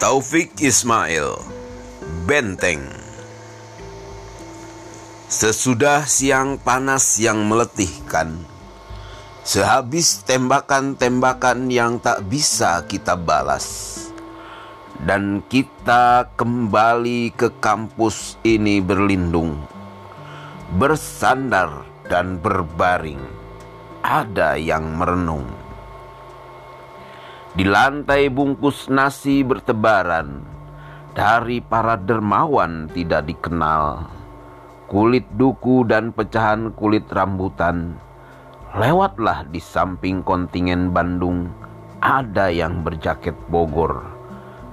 Taufik Ismail Benteng. Sesudah siang panas yang meletihkan Sehabis tembakan-tembakan yang tak bisa kita balas Dan kita kembali ke kampus ini berlindung Bersandar dan berbaring Ada yang merenung di lantai bungkus nasi bertebaran dari para dermawan tidak dikenal. Kulit duku dan pecahan kulit rambutan lewatlah di samping kontingen Bandung. Ada yang berjaket Bogor.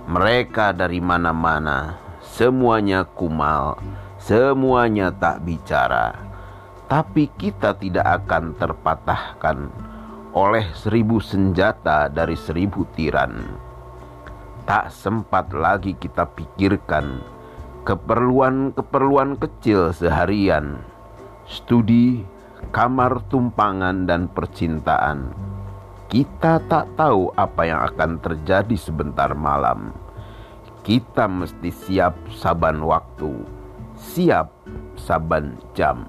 Mereka dari mana-mana, semuanya kumal, semuanya tak bicara. Tapi kita tidak akan terpatahkan oleh seribu senjata dari seribu tiran. Tak sempat lagi kita pikirkan keperluan-keperluan kecil seharian, studi, kamar tumpangan, dan percintaan. Kita tak tahu apa yang akan terjadi sebentar malam. Kita mesti siap saban waktu, siap saban jam.